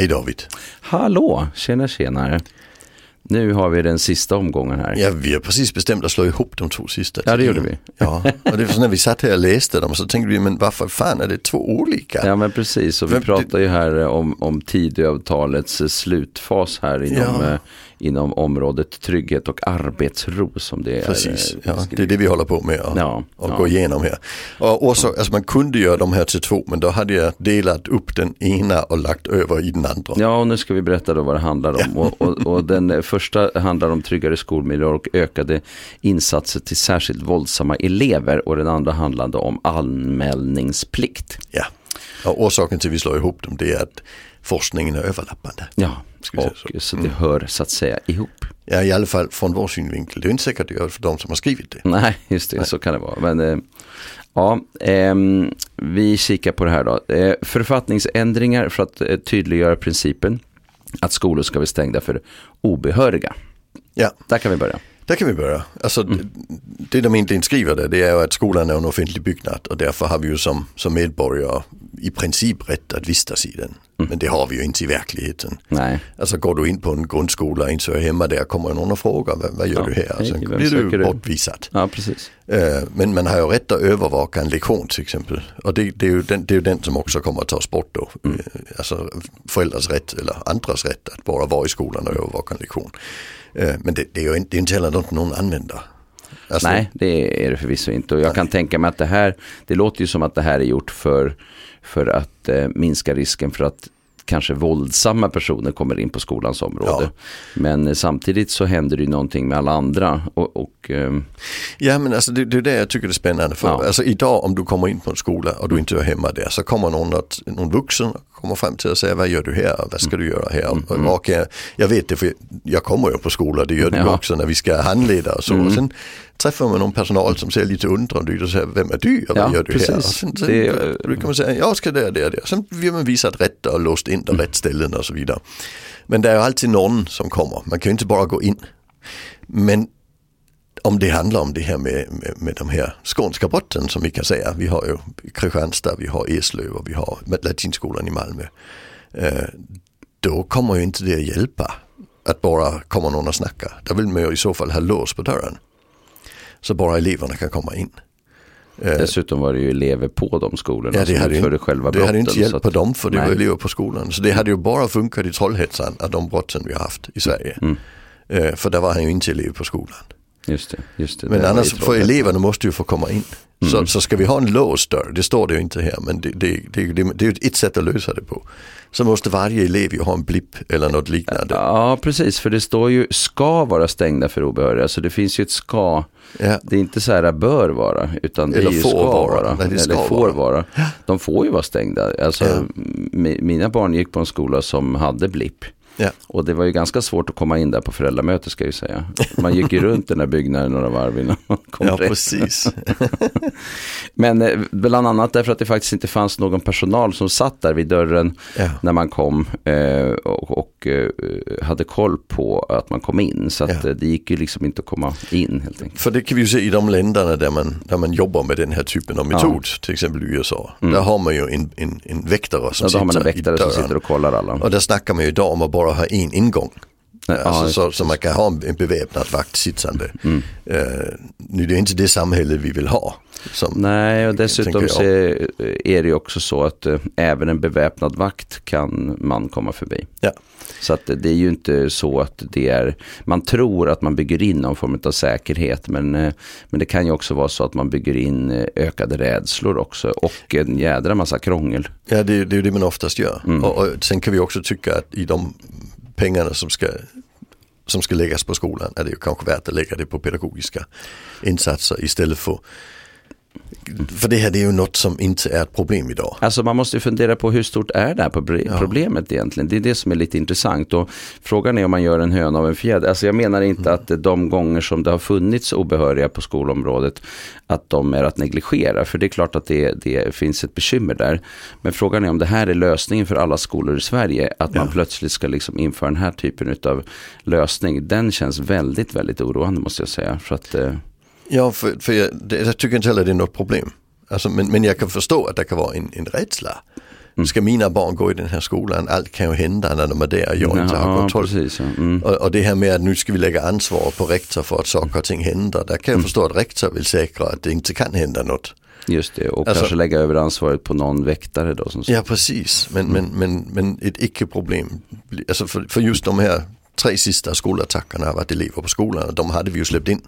Hej David. Hallå, tjena tjena. Nu har vi den sista omgången här. Ja, vi har precis bestämt att slå ihop de två sista. Ja, det gjorde vi. Ja, och det var så när vi satt här och läste dem så tänkte vi, men varför fan är det två olika? Ja, men precis. Och vi Vem- pratar ju här eh, om, om Tidöavtalets eh, slutfas här inom, Ja. Inom området trygghet och arbetsro som det Precis, är. eh, ja, det är det vi håller på med att Ja, och ja. gå igenom här. Och orsak, alltså man kunde göra de här till två men då hade jag delat upp den ena och lagt över i den andra. Ja, och nu ska vi berätta då vad det handlar om. Och, och, och den första handlar om tryggare skolmiljö och ökade insatser till särskilt våldsamma elever. Och den andra handlade om anmälningsplikt. Ja. Och orsaken till att vi slår ihop dem det är att forskningen är överlappande. Ja, och så det hör så att säga ihop. Ja, i alla fall från vår synvinkel. Det är inte säkert det gör för de som har skrivit det. Nej, just det, så kan det vara. Men eh, ja, ehm, vi kikar på det här då. Eh, författningsändringar för att eh, tydliggöra principen att skolor ska vara stängda för obehöriga. Ja, Där kan vi börja. Där kan vi börja. Alltså, det, det de egentligen skriver där det är ju att skolan är en offentlig byggnad och därför har vi ju som, som medborgare i princip rätt att vistas i den. Men det har vi ju inte i verkligheten. Nej, Alltså går du in på en grundskola och inte är hemma där kommer någon och frågar vad, vad gör Ja, du här? hej, Sen vem blir du bortvisad. ja precis. Eh, Men man har ju rätt att övervaka en lektion till exempel. Och det, det, är ju den, det är ju den som också kommer att tas bort då. Mm. Eh, Alltså föräldrars rätt eller andras rätt att bara vara i skolan och övervaka en lektion. Eh, Men det, det är ju inte, det är inte heller något någon använder. Alltså, Nej, det är det förvisso inte. Och jag kan tänka mig att det här, det låter ju som att det här är gjort för, för att eh, minska risken för att kanske våldsamma personer kommer in på skolans område. Ja. Men eh, samtidigt så händer det ju någonting med alla andra. Och, och ehm, Ja men alltså det, det är det jag tycker det är spännande. För Ja. alltså, idag om du kommer in på en skola och du inte är hemma där så kommer någon, att, någon vuxen kommer fram till och säger vad gör du här? Vad ska du göra här? Och, och jag, jag vet det för jag kommer ju på skola, det gör du Mm, Ja. också när vi ska handleda och så. Och sen träffar man någon personal som ser lite undrande ut och säger vem är du och vad gör du här? precis. Och sen, sen Det- brukar man säga jag ska där, där, där. Sen blir man visat rätt och låst in Mm. på rätt ställen och så vidare. Men det är alltid någon som kommer, man kan ju inte bara gå in. Men om det handlar om det här med, med, med de här skånska brotten som vi kan säga. Vi har ju Kristianstad, vi har Eslöv och vi har latinskolan i Malmö. Eh, då kommer ju inte det att hjälpa att bara komma någon och snacka. Då vill man ju i så fall ha lås på dörren. Så bara eleverna kan komma in. Eh, dessutom var det ju elever på de skolorna Ja, det som hade, utförde själva det hade brotten. inte hjälpt på att- dem för det var Nej. elever på skolan. Så det hade ju bara funkat i Trollhättan av de brotten vi har haft i Sverige. Mm. Eh, för där var han ju inte elev på skolan. Just det, just det. Men annars tråkigt. eleverna måste ju få komma in. Mm. Så, så ska vi ha en låst dörr, det står det ju inte här men det, det, det, det, det är ju ett sätt att lösa det på. Så måste varje elev ju ha en blipp eller något liknande. Ja, precis. För det står ju ska vara stängda för obehöriga. Så det finns ju ett ska. Ja. Det är inte så här bör vara. Utan det Eller är ju får ska vara. vara. Nej, ska eller får vara. vara. De får ju vara stängda. Alltså, Ja. mi- Mina barn gick på en skola som hade blipp. Ja. Och det var ju ganska svårt att komma in där på föräldramöte ska jag ju säga. Man gick ju runt den där byggnaden några varv innan man kom ja, rätt. precis. Men eh, bland annat därför att det faktiskt inte fanns någon personal som satt där vid dörren Ja. när man kom eh, och, och eh, hade koll på att man kom in. Så Ja. eh, det gick ju liksom inte att komma in helt enkelt. För det kan vi ju se i de länderna där man, där man jobbar med den här typen av metod, till exempel i USA. Där har man ju en, en, en väktare som Mm. Ja, man en sitter i väktare som dörren. sitter och kollar alla. Och där snackar man ju idag om att bara ha en ingång. Ja, alltså, just så, så man kan ha en, beväpnad vakt sittande. Mm. Eh, nu är det inte det samhälle vi vill ha. Som, Nej, och dessutom så är det ju också så att eh, även en beväpnad vakt kan man komma förbi. Ja. Så att det är ju inte så att det är, man tror att man bygger in någon form av säkerhet men, eh, men det kan ju också vara så att man bygger in ökade rädslor också och en jädra massa krångel. Ja, det, det är ju det man oftast gör. Mm. Och, och sen kan vi också tycka att i de pengarna som ska, som ska läggas på skolan är det ju kanske värt att lägga det på pedagogiska insatser istället för för det här är ju något som inte är ett problem idag. Alltså man måste fundera på hur stort är det här proble- problemet egentligen. Det är det som är lite intressant. Och frågan är om man gör en höna av en fjäder. Alltså jag menar inte att de gånger som det har funnits obehöriga på skolområdet att de är att negligera. För det är klart att det, det finns ett bekymmer där. Men frågan är om det här är lösningen för alla skolor i Sverige. Att man plötsligt ska liksom införa den här typen av lösning. Den känns väldigt, väldigt oroande måste jag säga. För att, eh, Ja, för, för jag, det, jag tycker inte heller det är något problem. Alltså, men, men jag kan förstå att det kan vara en, en rädsla. Mm. Ska mina barn gå i den här skolan? Allt kan ju hända när de är där. Jag inte har Ja, kontroll. precis. Ja. Mm. Och, och det här med att nu ska vi lägga ansvar på rektor för att saker och ting händer. Där kan jag förstå att rektor vill säkra att det inte kan hända något. Just det, och Alltså- kanske lägga över ansvaret på någon väktare då. Som Ja precis, men, men, men, men ett icke-problem. Alltså för, för just de här tre sista skolattackerna har varit elever på skolan och de hade vi ju släppt in.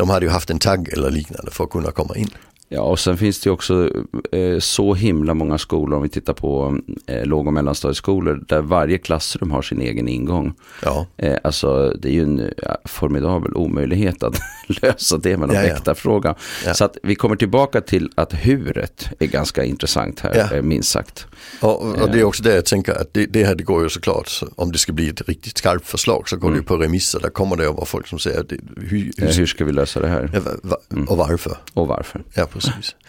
De hade ju haft en tagg eller liknande för att kunna komma in. Ja, och sen finns det ju också eh, så himla många skolor om vi tittar på eh, låg och mellanstadieskolor där varje klassrum har sin egen ingång. Ja, Eh, alltså det är ju en ja, formidabel omöjlighet att lösa det med en Ja, väktarfråga. Ja. Så att vi kommer tillbaka till att huret är ganska intressant här, eh, minst sagt. och, och det är också det jag tänker att det, det här det går ju såklart, så om det ska bli ett riktigt skarpt förslag så går det ju på remisser. Där kommer det att vara folk som säger det, hur, Eh, hur, hur ska vi lösa det här va, och varför. och varför? Ja precis.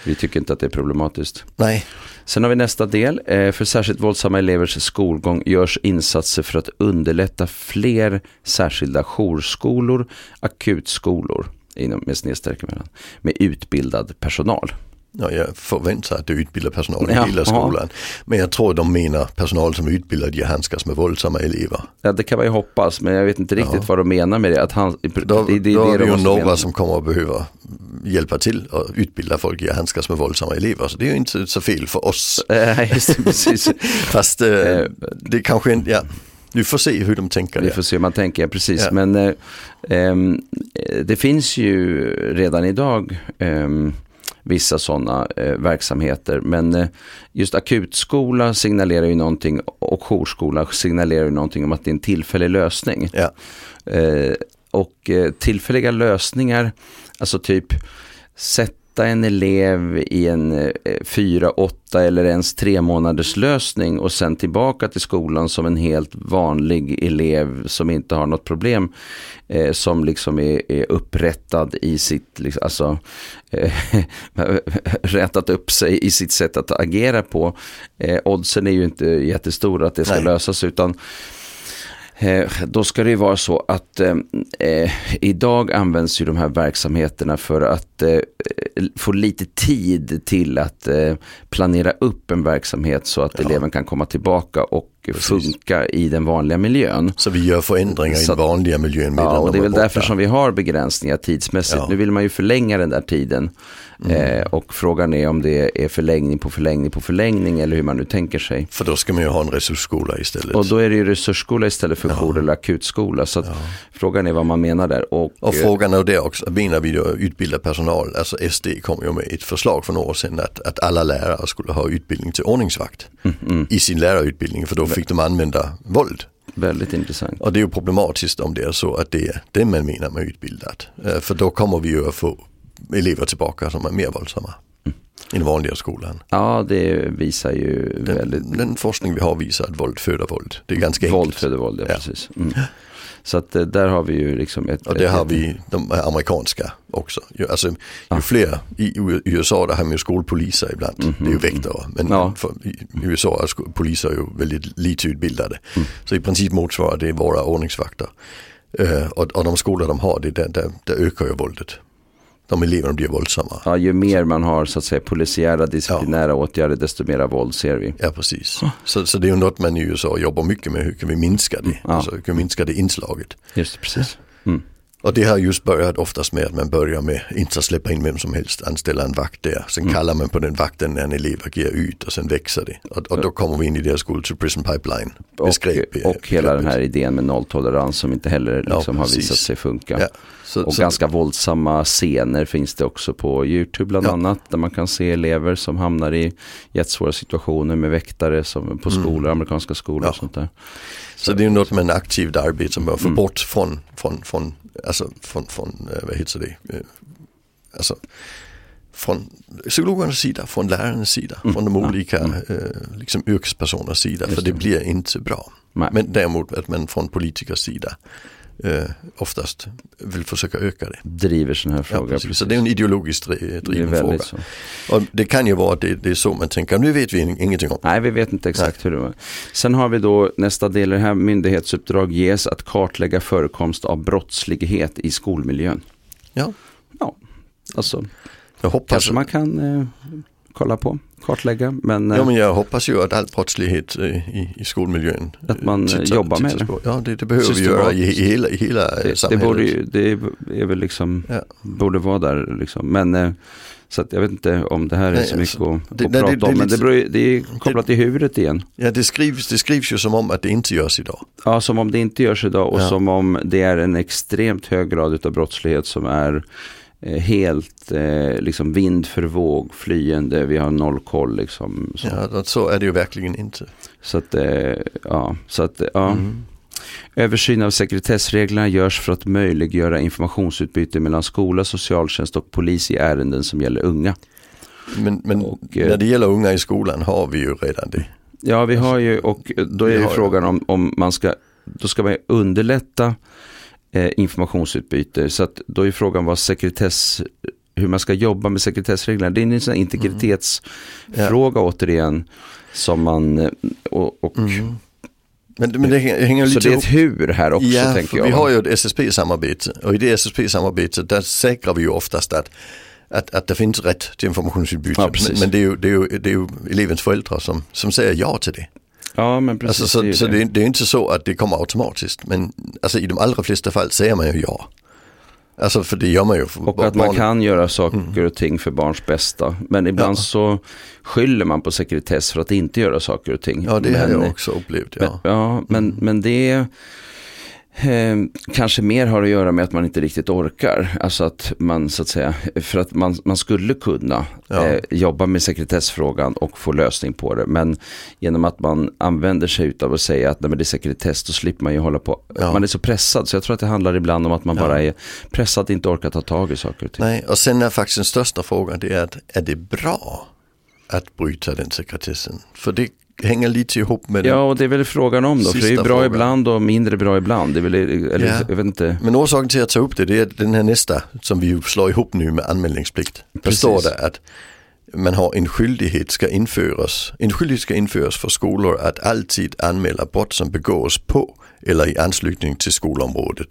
Vi tycker inte att det är problematiskt. Nej, Sen har vi nästa del. Eh, För särskilt våldsamma elevers skolgång görs insatser för att underlätta fler särskilda jourskolor, akutskolor inom, med snedstreck emellan, med utbildad personal. Ja, jag förväntar att du utbildar personal i Ja, hela skolan. Men jag tror de menar personal som är utbildad i att handskas med våldsamma elever. Ja, det kan man ju hoppas, men jag vet inte riktigt Ja. vad de menar med det. Att han, Då, det, då det, det, är de det ju några mena. som kommer att behöva hjälpa till och utbilda folk i att handskas med våldsamma elever. Så det är ju inte så fel för oss. Just det, precis. Fast Eh, det kanske inte, ja, vi får se hur de tänker. Vi får se hur man tänker, precis. Ja. Men eh, det finns ju redan idag vissa sådana eh, verksamheter. Men eh, just akutskola signalerar ju någonting och jourskola signalerar ju någonting om att det är en tillfällig lösning. Ja, Eh, och eh, tillfälliga lösningar, alltså typ sätta en elev i en eh, fyra, åtta eller ens tre månaders lösning och sen tillbaka till skolan som en helt vanlig elev som inte har något problem. Eh, som liksom är, är upprättad i sitt, liksom, alltså eh, rättat upp sig i sitt sätt att agera på. Eh, oddsen är ju inte jättestora att det ska Nej. lösas utan Eh, Då ska det ju vara så att eh, eh, idag används ju de här verksamheterna för att eh, få lite tid till att eh, planera upp en verksamhet så att Ja. eleven kan komma tillbaka och Precis. funka i den vanliga miljön. så vi gör förändringar i Så den att- vanliga miljön Ja, och de det är väl borta. därför som vi har begränsningar tidsmässigt. Ja. Nu vill man ju förlänga den där tiden. Mm. Eh, och frågan är om det är förlängning på förlängning på förlängning eller hur man nu tänker sig. För då ska man ju ha en resursskola istället. Och då är det ju resursskola istället för jour eller akutskola. Så att frågan är vad man menar där. Och, Och eh, frågan är det också, menar vi då utbilda personal, alltså SD kom ju med ett förslag för några år sedan att, att alla lärare skulle ha utbildning till ordningsvakt mm, i sin lärarutbildning för då fick de använda våld. väldigt intressant. Och det är ju problematiskt om det är så att det är det man menar med utbildat. Eh, För då kommer vi ju att få elever tillbaka som är mer våldsamma i den vanliga skolan. Ja, det visar ju Den, väldigt den forskning vi har visar att våld föder våld. Det är ganska våld enkelt. föder våld. Ja. Precis. Mm. Så att eh, där har vi ju liksom ett... Och det ett- har vi de amerikanska också. Ju, alltså, ju Ah. fler, i USA där har man ju skolpoliser ibland, det är ju väktare. Men Mhm. Ja. för, i USA är poliser ju väldigt lite utbildade. Mm. Så i princip motsvarar det våra ordningsvakter. Eh, och, och de skolor de har, det, där, där, där ökar ju våldet. De eleverna blir våldsamma. Ja, ju mer man har så att säga polisiära disciplinära åtgärder desto mera våld ser vi. Ja precis. Så, så det är ju något man i USA jobbar mycket med, hur kan vi minska det? Ja. Alltså, hur kan vi minska det inslaget? Just det, precis. Mm. Och det har just börjat oftast med att man börjar med inte släppa in vem som helst, anställa en vakt där. Sen Mm. kallar man på den vakten när en elev agerar ut och sen växer det. Och, och då kommer vi in i deras school to prison pipeline. Och, Beskrev- och hela den här idén med nolltolerans som inte heller Ja, liksom har precis. visat sig funka. Ja. Så, Och så, ganska våldsamma scener finns det också på YouTube bland Ja. annat. Där man kan se elever som hamnar i jättesvåra situationer med väktare som på skolor, amerikanska skolor Mm. Ja. och sånt där. Så det är något med en aktivt arbete som bör få Mm. bort från, från, från, alltså från, från eh, vad heter det, Eh, alltså från psykologernas sida, från lärarnas sida, Mm. från de olika Mm. eh, liksom yrkespersonernas sida. Just för det det. blir inte bra. Nej. Men däremot att man från politikers sida eh, oftast vill försöka öka det. Driver sådana här Ja, frågor. precis. Så det är en ideologiskt Det driven fråga. så. Och det kan ju vara att det, det är så man tänker, nu vet vi in- ingenting om. Nej, vi vet inte exakt hur det var. Sen har vi då nästa del i det här myndighetsuppdrag ges att kartlägga förekomst av brottslighet i skolmiljön. Ja, Ja, alltså jag hoppas. kanske man kan eh, kolla på, kartlägga. Men, Ja eh, men jag hoppas ju att all brottslighet eh, i, i skolmiljön Att man, eh, eh, jobbar med det. Ja det, det behöver vi göra i, i hela, i hela det, det, samhället. borde ju, det är väl liksom, Ja. borde vara där liksom. Men så jag vet inte om det här är Nej, så mycket alltså, att, det- att nej, det- prata det är om. Men det, beror, det är kopplat till huvudet igen. Ja det skrivs, det skrivs ju som om att det inte görs idag. Ja, som om det inte görs idag och Ja. som om det är en extremt hög grad av brottslighet som är helt eh, liksom vind för våg, flyende, vi har noll koll liksom. Så, Ja, så är det ju verkligen inte. så att, eh, ja, så att, ja. Mm. Översyn av sekretessreglerna görs för att möjliggöra informationsutbyte mellan skola, socialtjänst och polis i ärenden som gäller unga. Men, men Och, eh, när det gäller unga i skolan har vi ju redan det. Ja, vi har ju, och då är ju frågan om, om man ska, då ska man underlätta eh, informationsutbyte. Så att då är frågan vad sekretess, hur man ska jobba med sekretessreglerna. Det är en sån integritetsfråga återigen. Som man, eh, och, och Mm. Men, men det hänger hänger så lite det är ett hur här också ja, tänker jag. vi har ju ett SSP-samarbete och i det SSP-samarbetet där säkrar vi ju oftast att, att, att det finns rätt till informationsutbyte. Ja, men men det, är ju, det, är ju, det är ju elevens föräldrar som, som säger ja till det. Ja, men precis. Alltså, det är så ju så det. det, är, det inte så att det kommer automatiskt men alltså, i de allra flesta fall säger man ju ja. Alltså för det gör man ju. Och att man kan göra saker och ting för barns bästa. Men ibland Ja. så skyller man på sekretess för att inte göra saker och ting. Ja det har Men, jag också upplevt. Men, Ja. ja, men, Mm. men det eh, kanske mer har att göra med att man inte riktigt orkar. Alltså att man så att säga, för att man, man skulle kunna Ja. eh, jobba med sekretessfrågan och få lösning på det. Men genom att man använder sig av att säga att nej, men det är sekretess, då slipper man ju hålla på. Ja. Man är så pressad, så jag tror att det handlar ibland om att man Ja. bara är pressad, inte orkar ta tag i saker och ting. Nej, och sen är faktiskt den största frågan det är att är det bra att bryta den sekretessen? För det hänger lite ihop med Ja, och det är väl frågan om då, för det är bra frågan. ibland och mindre bra ibland. Det är väl, eller, Ja. jag vet inte. Men orsaken till att ta upp det, det är den här nästa som vi slår ihop nu med anmälningsplikt. Där står det att man har en skyldighet ska införas, en skyldighet ska införas för skolor att alltid anmäla brott som begås på eller i anslutning till skolområdet.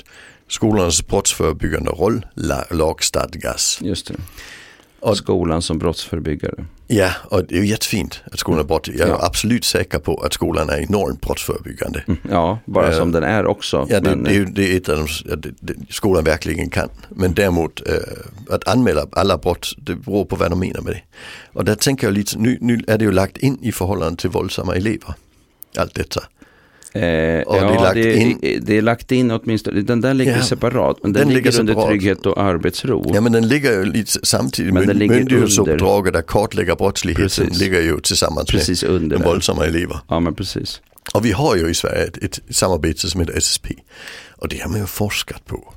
Skolornas brottsförebyggande roll la- lagstadgas. Just det. Och- Skolan som brottsförebyggare. Ja, och det är ju jättefint att skolan är brott. Jag är Ja. absolut säker på att skolan är enormt brottsförebyggande. Ja, bara Eh, som den är också. Ja, det, men, det, är, det är ett av de, det, det, skolan verkligen kan. Men däremot eh, att anmäla alla brott, det beror på vad de menar med det. Och där tänker jag lite, nu, nu är det ju lagt in i förhållande till våldsamma elever. Allt detta. eh, och ja, lagt det, in- det är lagt in åtminstone. Den där ligger Ja, separat. Men den, den ligger, ligger under trygghet och arbetsro. Ja men den ligger ju lite samtidigt, Men den ligger myndighetsuppdraget att kartlägga brottsligheten Precis. ligger ju tillsammans precis med under de där. våldsamma elever. Ja, men precis. Och vi har ju i Sverige ett, ett samarbete som heter SSP. Och det har man ju forskat på.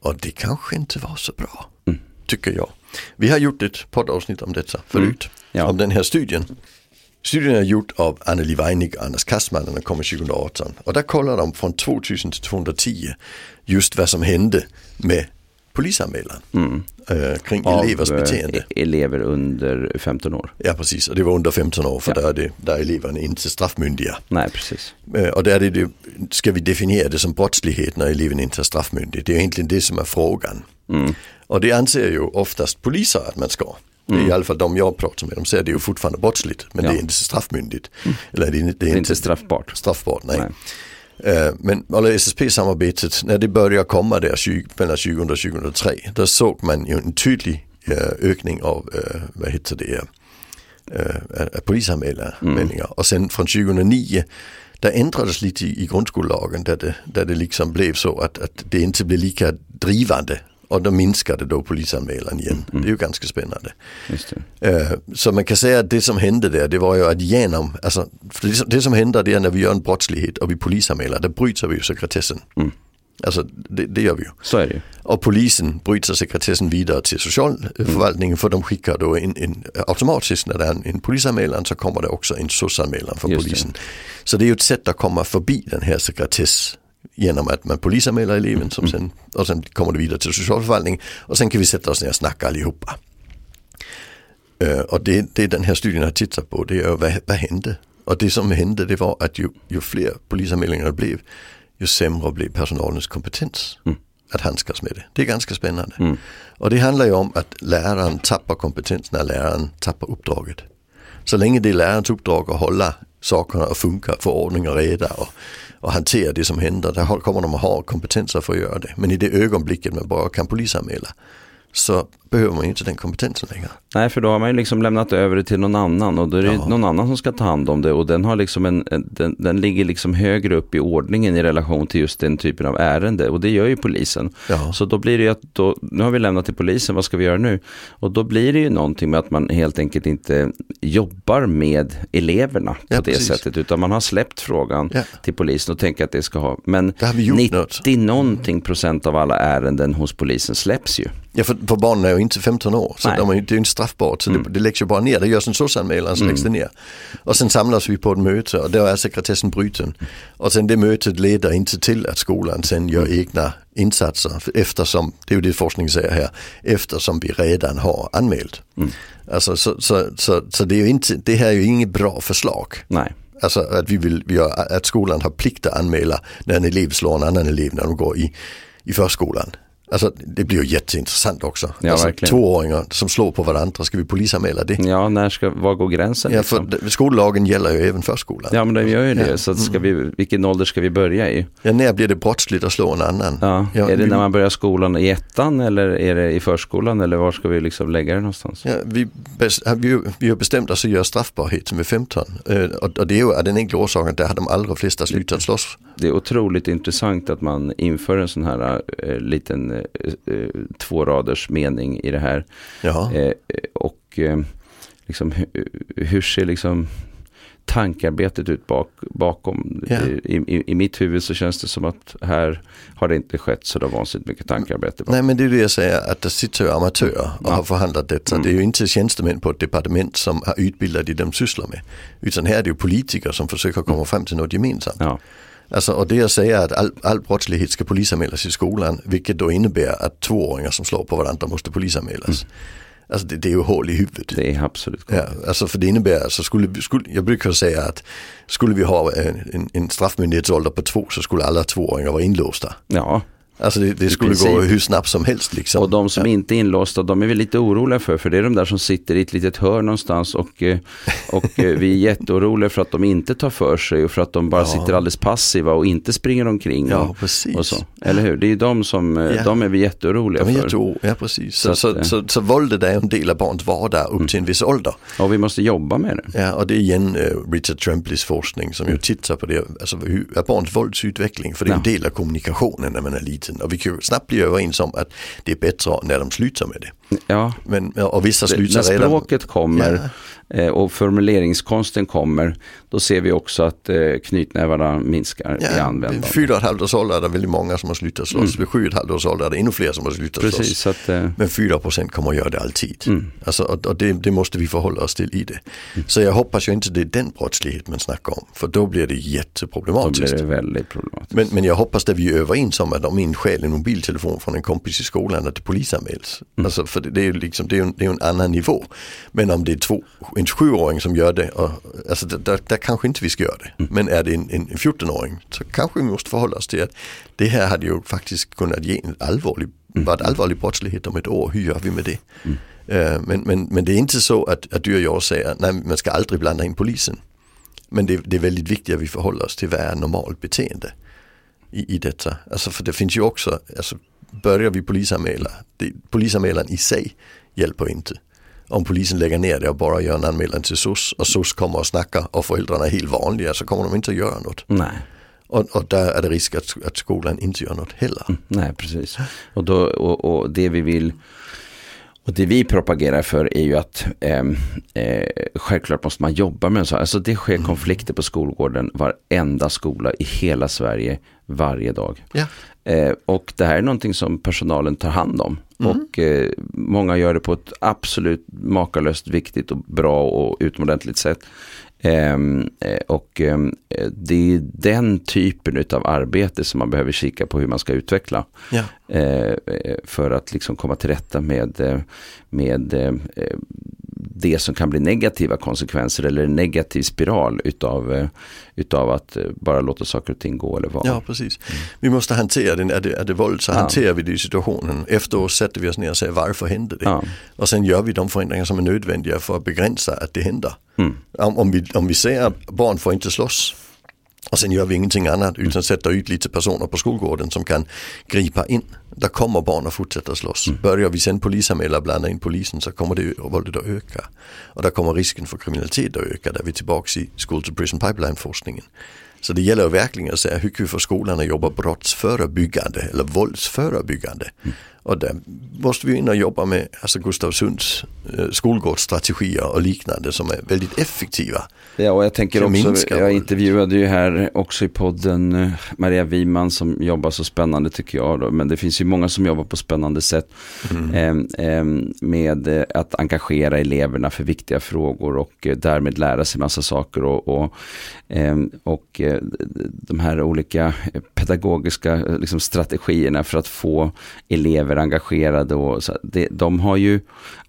Och det kanske inte var så bra, Mm. tycker jag. Vi har gjort ett poddavsnitt om detta förut. Ja. Om den här studien. Studien är gjord av Anneli Weinig och Anders Kastman och den kommer 2018. Och där kollar de från 2000 till 2010 just vad som hände med polisanmälan Mm. eh, kring Av elevers eh, beteende. e- elever under 15 år. Ja precis, och det var under 15 år för Ja. där, är det, där är eleverna inte straffmyndiga. Nej, precis. Eh, Och där är det, ska vi definiera det som brottslighet när eleven inte är straffmyndig? Det är egentligen det som är frågan. Mm. Och det anser ju oftast poliser att man ska. Är i alla fall de jag pratar med, de säger det är fortfarande brottsligt men Ja. det är inte straffmyndigt. Eller det är, det Det är är inte inte straffbart. straffbart, nej. Nej. Eh, Men alla SSP-samarbetet, när det började komma där 20, mellan 2000 och 2003, då såg man ju en tydlig eh, ökning av, eh, vad heter det, eh, polisanmälningar. Och sen från 2009, där ändrades lite i, i grundskollagen där det, där det liksom blev så att, att det inte blev lika drivande. Och då minskade då polisanmälan igen. Det är ju ganska spännande. Eh, Så man kan säga att det som hände där, det var ju att genom, alltså för det, som- det som händer det är när vi gör en brottslighet och vi polisanmäler, då bryter vi ju sekretessen. Mm. Alltså det, det gör vi ju. Så är det. Och polisen bryter sekretessen vidare till socialförvaltningen för de skickar då in, in automatiskt när det är en, en polisanmälan så kommer det också en från Just det. polisen. Så det är ju ett sätt att komma förbi den här sekretess genom att man polisanmäler eleven Mm. som sen, och sen kommer det vidare till socialförvaltningen och sen kan vi sätta oss ner och snacka allihopa. Och det, det den här studien har tittat på det är vad, vad hände? Och det som hände det var att ju, ju fler polisanmälningar det blev ju sämre blev personalens kompetens. Mm. att handskas med det. Det är ganska spännande. Mm. Och det handlar ju om att läraren tappar kompetens när läraren tappar uppdraget. Så länge det är lärarens uppdrag att hålla sakerna att funka, få ordning och reda och, och hantera det som händer, där kommer de att ha kompetenser för att göra det. Men i det ögonblicket man bara kan polisanmäla så behöver man ju inte den kompetensen längre. Nej, för då har man ju liksom lämnat över det till någon annan och då är det ja. någon annan som ska ta hand om det och den, har liksom en, den, den ligger liksom högre upp i ordningen i relation till just den typen av ärende och det gör ju polisen. Ja. Så då blir det ju att då, nu har vi lämnat till polisen, vad ska vi göra nu? Och då blir det ju någonting med att man helt enkelt inte jobbar med eleverna på ja, det precis. sättet utan man har släppt frågan till polisen och tänker att det ska ha, men 90 någonting procent av alla ärenden hos polisen släpps ju. Ja, för, för barnen är ju inte 15 år, så de är, det är ju inte straffbart. Så mm. det, det läggs ju bara ner, det görs en SOS-anmälan så mm. läggs det ner. Och sen samlas vi på ett möte och då är sekretessen bruten. Och sen det mötet leder inte till att skolan sen gör mm. egna insatser eftersom, det är ju det forskningen säger här, eftersom vi redan har anmält. Mm. Alltså, så, så, så, så, det, är ju inte, det här är ju inget bra förslag. Nej. Alltså att, vi vill, vi har, att skolan har plikt att anmäla när en elev slår en annan elev när de går i, i förskolan. Alltså det blir ju jätteintressant också. Ja, alltså, tvååringar som slår på varandra, ska vi polisanmäla det? Ja, när ska, var går gränsen? Ja, för liksom? skollagen gäller ju även förskolan. Ja, men den gör ju det. Ja. Så ska vi, vilken ålder ska vi börja i? Ja, när blir det brottsligt att slå en annan? Ja. ja är det vi, när man börjar skolan i ettan eller är det i förskolan eller var ska vi liksom lägga det någonstans? Ja, vi, vi, vi har bestämt oss att göra straffbarhet som är 15 eh, och, och det är ju av den enkla orsaken att där har de allra flesta slutat slåss. Det är otroligt intressant att man inför en sån här äh, liten Eh, eh, två raders mening i det här. Eh, och eh, liksom, hur ser liksom tankearbetet ut bak, bakom. Yeah. I, i, I, mitt huvud så känns det som att här har det inte skett så vansinnigt mycket tankearbete. Nej men det är det jag säger att det sitter ju amatörer och ja. har förhandlat detta. Mm. Det är ju inte tjänstemän på ett departement som har utbildat det de sysslar med. Utan här är det ju politiker som försöker komma fram till något gemensamt. Ja. Alltså, och det att säga att all, all brottslighet ska polisanmälas i skolan, vilket då innebär att tvååringar som slår på varandra måste polisanmälas. Mm. Alltså det, det, är ju hål i huvudet. Det är absolut Ja, alltså för det innebär, alltså skulle, skulle, jag brukar säga att skulle vi ha en, en straffmyndighetsålder på två så skulle alla tvååringar vara inlåsta. Ja, Alltså det, det skulle gå hur snabbt som helst. Liksom. Och de som ja. inte är inlåsta, de är vi lite oroliga för. För det är de där som sitter i ett litet hörn någonstans och, eh, och eh, vi är jätteoroliga för att de inte tar för sig och för att de bara ja. sitter alldeles passiva och inte springer omkring. Ja, och, precis. Och så. Eller hur? Det är de som, eh, ja. de är vi jätteoroliga de är för. Jätteoro, ja, precis. Så, så, så, så, så våldet är en del av barns vardag upp mm. till en viss ålder. Och vi måste jobba med det. Ja, och det är igen Richard Trempleys forskning som mm. ju tittar på det, alltså hur är barns våldsutveckling? För det är en del av kommunikationen när man är liten. Och vi kan snabbt bli överens om att det är bättre när de slutar med det. Ja, Men, och vissa slutar när språket kommer ja. Eh, och formuleringskonsten kommer, då ser vi också att eh, knytnävarna minskar ja, i användande. Fyra och ett halvt års ålder är det väldigt många som har slutat slåss. Mm. Vid sju och ett halvt års ålder är det ännu fler som har slutat Precis, slåss. Att, eh... Men fyra procent kommer att göra det alltid. Mm. Alltså, och, och det, det, måste vi förhålla oss till i det. Mm. Så jag hoppas ju inte det är den brottslighet man snackar om. För då blir det jätteproblematiskt. Då blir det väldigt problematiskt. Men, men jag hoppas att vi är överens om att om min stjäl en mobiltelefon från en kompis i skolan att det polisanmäls. Mm. Alltså, för det, det är ju liksom, det är en, det är en annan nivå. Men om det är två, en sjuåring som gör det, och, alltså där, där kanske inte vi ska göra det. Mm. Men är det en, en 14-åring så kanske vi måste förhålla oss till att det här hade ju faktiskt kunnat ge en allvarlig, mm. varit allvarlig brottslighet om ett år. Hur gör vi med det? Mm. Uh, men, men, men det är inte så att, att du och jag säger att man ska aldrig blanda in polisen. Men det, det är väldigt viktigt att vi förhåller oss till vad är normalt beteende i, i detta. Alltså för det finns ju också, alltså, börjar vi polisanmäla, det, polisanmälan i sig hjälper inte om polisen lägger ner det och bara gör en anmälan till SOS och SOS kommer och snackar och föräldrarna är helt vanliga så kommer de inte att göra något. Nej. Och, och där är det risk att, att skolan inte gör något heller. Mm, nej, precis. Och, då, och, och det vi vill och det vi propagerar för är ju att eh, eh, självklart måste man jobba med så. Alltså det sker mm. konflikter på skolgården varenda skola i hela Sverige varje dag. Ja. Eh, och det här är någonting som personalen tar hand om. Mm. Och eh, många gör det på ett absolut makalöst viktigt och bra och utomordentligt sätt. Ehm, eh, och ehm, det är den typen av arbete som man behöver kika på hur man ska utveckla. Ja. Eh, för att liksom komma till rätta med, med det som kan bli negativa konsekvenser eller en negativ spiral utav, eh, utav att eh, bara låta saker och ting gå eller vara. Ja, precis. Mm. Vi måste hantera den, är det, är det våld så ja. hanterar vi det i situationen. Efteråt sätter vi oss ner och säger varför hände det? Ja. Och sen gör vi de förändringar som är nödvändiga för att begränsa att det händer. Mm. Om, om, vi, om vi säger att barn får inte slåss och sen gör vi ingenting annat utan sätter ut lite personer på skolgården som kan gripa in. Där kommer barn att fortsätta slåss. Mm. Börjar vi sen polisanmäla och blanda in polisen så kommer det våldet att öka. Och där kommer risken för kriminalitet att öka. Där vi är tillbaka i School to Prison Pipeline forskningen. Så det gäller verkligen att säga hur kan vi få skolan att jobba brottsförebyggande eller våldsförebyggande. Mm. Och där måste vi in och jobba med alltså Gustav Sunds eh, skolgårdsstrategier och liknande som är väldigt effektiva. Ja, och jag tänker också, jag intervjuade ju här också i podden eh, Maria Wiman som jobbar så spännande tycker jag. Då. Men det finns ju många som jobbar på spännande sätt mm. eh, eh, med att engagera eleverna för viktiga frågor och eh, därmed lära sig massa saker. Och, och, ehm, och eh, de här olika pedagogiska liksom, strategierna för att få elever engagerade. Och så, det, de har ju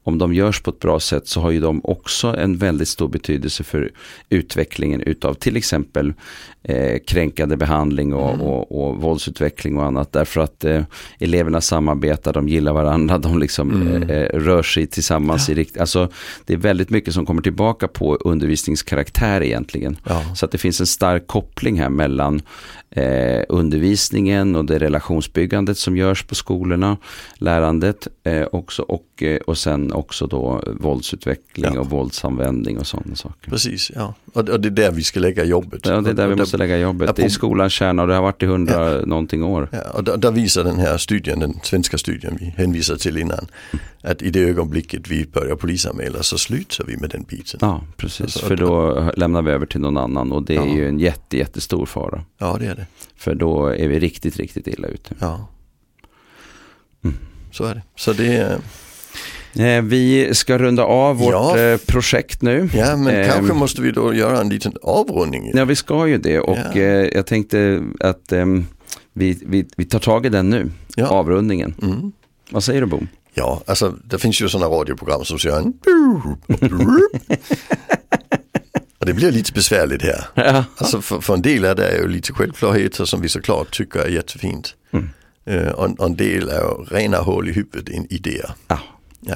om de görs på ett bra sätt så har ju de också en väldigt stor betydelse för utvecklingen utav till exempel eh, kränkande behandling och, mm. och, och, våldsutveckling och annat. Därför att eh, eleverna samarbetar, de gillar varandra, de liksom mm. eh, eh rör sig tillsammans. Ja. i rikt alltså, Det är väldigt mycket som kommer tillbaka på undervisningskaraktär egentligen. Ja. Så att det finns en stark koppling här mellan eh, undervisningen och det relationsbyggandet som görs på skolorna, lärandet eh, också och, eh, och sen också då våldsutveckling ja. och våldsanvändning och sådana saker. Precis, ja. Och, det är där vi ska lägga jobbet. Ja, det är där vi måste lägga jobbet. Ja, på, det är skolans kärna och det har varit i hundra ja. någonting år. Ja, och där, där, visar den här studien, den svenska studien vi hänvisade till innan, att i det ögonblicket vi börjar polisanmäla så slutar vi med den biten. Ja, precis. Alltså, För då lämnar vi över till någon annan och det är ju en jätte, jättestor fara. Ja, det är det. För då är vi riktigt, riktigt illa ute. Ja. Så är det. Så det är... Eh, vi ska runda av vårt ja. Eh, projekt nu. Ja, men eh, kanske måste vi då göra en liten avrundning. Ja, vi ska ju det och ja. eh, jag tänkte att eh, vi, vi, vi tar tag i den nu, ja. avrundningen. Mm. Vad säger du Bo? Ja, alltså det finns ju sådana radioprogram som säger en Och det blir lite besvärligt här. Ja. Alltså för, för, en del är det ju lite självklarheter som vi såklart tycker är jättefint. Mm. Och, och, en del är ju rena hål i huvudet, in idéer. Ja. ja.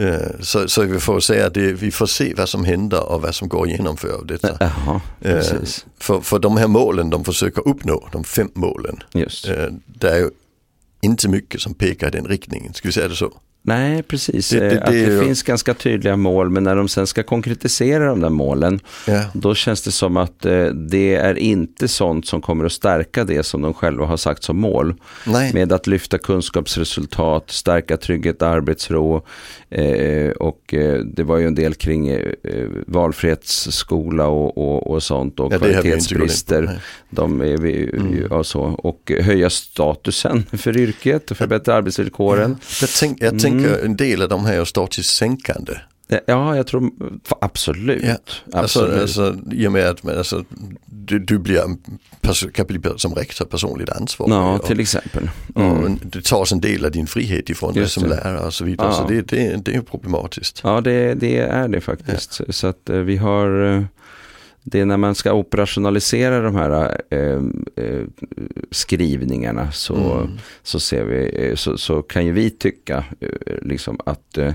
Uh, så, så vi får säga det, vi får se vad som händer och vad som går att genomföra detta. Jaha, uh, för, för de här målen de försöker uppnå, de fem målen. Just. det är ju inte mycket som pekar i den riktningen, ska vi säga det så? Nej, precis. Det, det, det, att det ju... finns ganska tydliga mål, men när de sen ska konkretisera de där målen, ja. då känns det som att eh, det är inte sånt som kommer att stärka det som de själva har sagt som mål. Nej. Med att lyfta kunskapsresultat, stärka trygghet, arbetsro eh, och eh, det var ju en del kring eh, valfrihetsskola och, och, och sånt och ja, kvalitetsbrister. De är vi, mm. och, så, och höja statusen för yrket och förbättra arbetsvillkoren. Ja. Jag, tänk, jag tänk, tänker mm. en del av de här är statiskt sänkande. Ja, jag tror absolut. Ja. Alltså, absolut. Alltså, alltså, I och med att alltså, du, du blir, kan bli som rektor personligt ansvarig. Ja, till exempel. Mm. Och det tas en del av din frihet ifrån dig som lärare och så vidare. Ja. Så det, det, det är problematiskt. Ja, det, det är det faktiskt. Ja. Så att eh, vi har eh, det är när man ska operationalisera de här eh, eh, skrivningarna så, mm. så, ser vi, så, så, kan ju vi tycka eh, liksom att eh,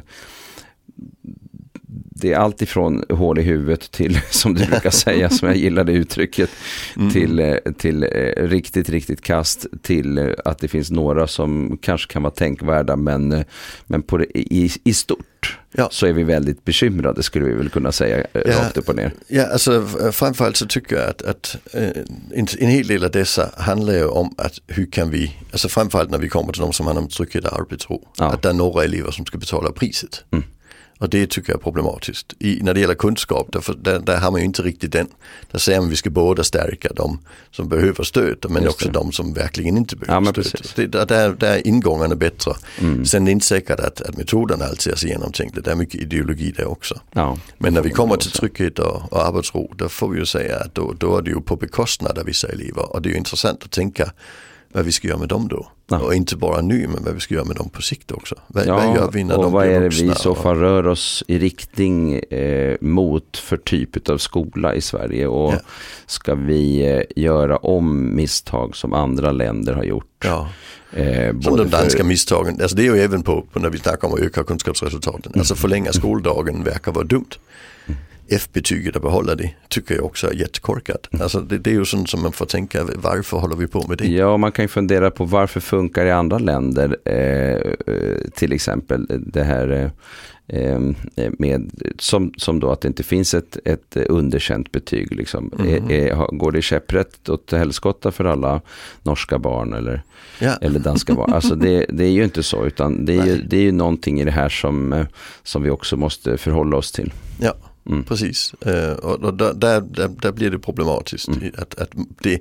det är allt ifrån hål i huvudet till, som du brukar säga, som jag gillade uttrycket, mm. till, eh, till eh, riktigt, riktigt kast, till eh, att det finns några som kanske kan vara tänkvärda, men, men på det, i, i stort ja. så är vi väldigt bekymrade, skulle vi väl kunna säga, ja, rakt upp och ner. Ja, alltså framförallt så tycker jag att, att en, en hel del av dessa handlar ju om att hur kan vi, alltså framförallt när vi kommer till de som handlar om trygghet och arbetsro, ja. att det är några elever som ska betala priset. Mm. Och det tycker jag är problematiskt. I, när det gäller kunskap, där, där, där, har man ju inte riktigt den. Där säger man att vi ska båda stärka de som behöver stöd men också de som verkligen inte behöver ja, stöd. Det, där, där är ingångarna bättre. Mm. Sen är det inte säkert att, att metoderna alltid är så genomtänkta. Det är mycket ideologi där också. Ja, men när vi kommer till trygghet och, och arbetsro, då får vi ju säga att då, då är det ju på bekostnad av vissa elever. Och det är ju intressant att tänka vad vi ska göra med dem då. Ja. Och inte bara nu men vad vi ska göra med dem på sikt också. Vad, Ja, vad gör vi när och de vad är det vi i så fall rör oss i riktning eh, mot för typ av skola i Sverige? Och Ja. ska vi eh, göra om misstag som andra länder har gjort? Ja. Eh, Som de danska för, misstagen, alltså det är ju även på, på när vi snackar om att öka kunskapsresultaten. Alltså förlänga skoldagen verkar vara dumt. F-betyget och behålla det tycker jag också är jättekorkat. Alltså det, det är ju sånt som man får tänka, varför håller vi på med det? Ja, man kan ju fundera på varför funkar i andra länder, eh, eh, till exempel det här eh, eh, med, som, som då att det inte finns ett, ett underkänt betyg. Liksom. Är, är, har- går det käpprätt åt helskotta för alla norska barn eller, Ja. eller danska barn? Alltså det, det är ju inte så, utan det är, ju, det är ju någonting i det här som, som vi också måste förhålla oss till. Ja, Mm. precis. Eh, och där, där, där, blir det problematiskt. Mm. Att, att det,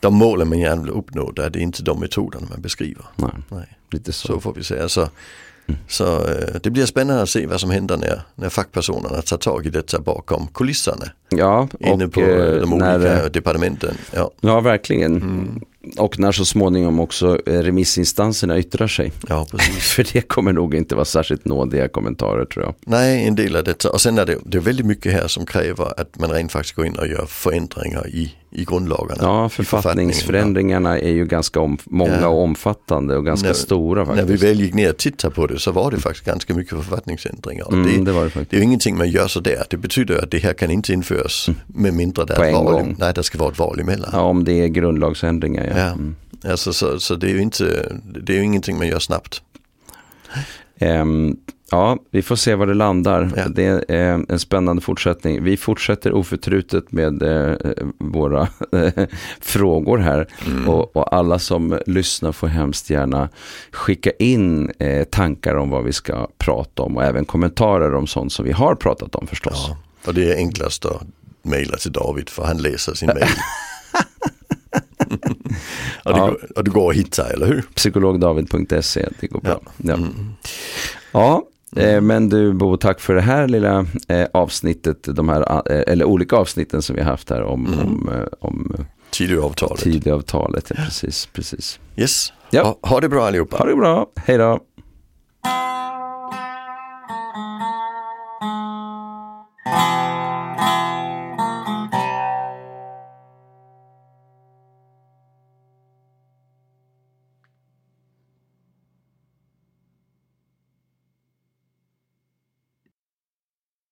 de målen man gärna vill uppnå, där är det inte de metoderna man beskriver. Nej, Nej. lite så. Så får vi säga. Så, så eh, det blir spännande att se vad som händer när, när fackpersonerna tar tag i detta bakom kulisserna. Ja, Inne på eh, de när, olika departementen. Ja, Ja, verkligen. Mm. Och när så småningom också eh, remissinstanserna yttrar sig. ja. För det kommer nog inte vara särskilt nådiga kommentarer tror jag. Nej, en del av detta. Och sen är det, det är väldigt mycket här som kräver att man rent faktiskt går in och gör förändringar i, i grundlagarna. Ja, författningsförändringarna är ju ganska om, många Ja. och omfattande och ganska När- stora När vi faktiskt. väl gick ner och tittade på det så var det faktiskt ganska mycket författningsändringar. Mm, det, det det faktiskt. det är ju ingenting man gör sådär. Det betyder att det här kan inte införas med mindre det är val. gång. Nej, det ska vara ett val emellan. Ja, om det är grundlagsändringar. Ja. Ja. Mm. Alltså, så, så det är ju inte, det är ju ingenting man gör snabbt. Ehm, ja, vi får se var det landar. Ja. Det är en spännande fortsättning. Vi fortsätter oförtrutet med eh, våra frågor här. Mm. Och, och alla som lyssnar får hemskt gärna skicka in eh, tankar om vad vi ska prata om och även kommentarer om sånt som vi har pratat om förstås. Ja. Och det är enklast att mejla till David för han läser sin mejl. och, det Ja. går, och det går att hitta, eller hur? Psykologdavid.se, det går bra. Ja. Mm. Ja, eh, men du Bo, tack för det här lilla eh, avsnittet, de här, eh, eller olika avsnitten som vi har haft här om, Mm. om, om Tidöavtalet. Tidöavtalet. Ja, precis, precis. Yes. Ja. Ha, ha det bra allihopa. Ha det bra, hej då.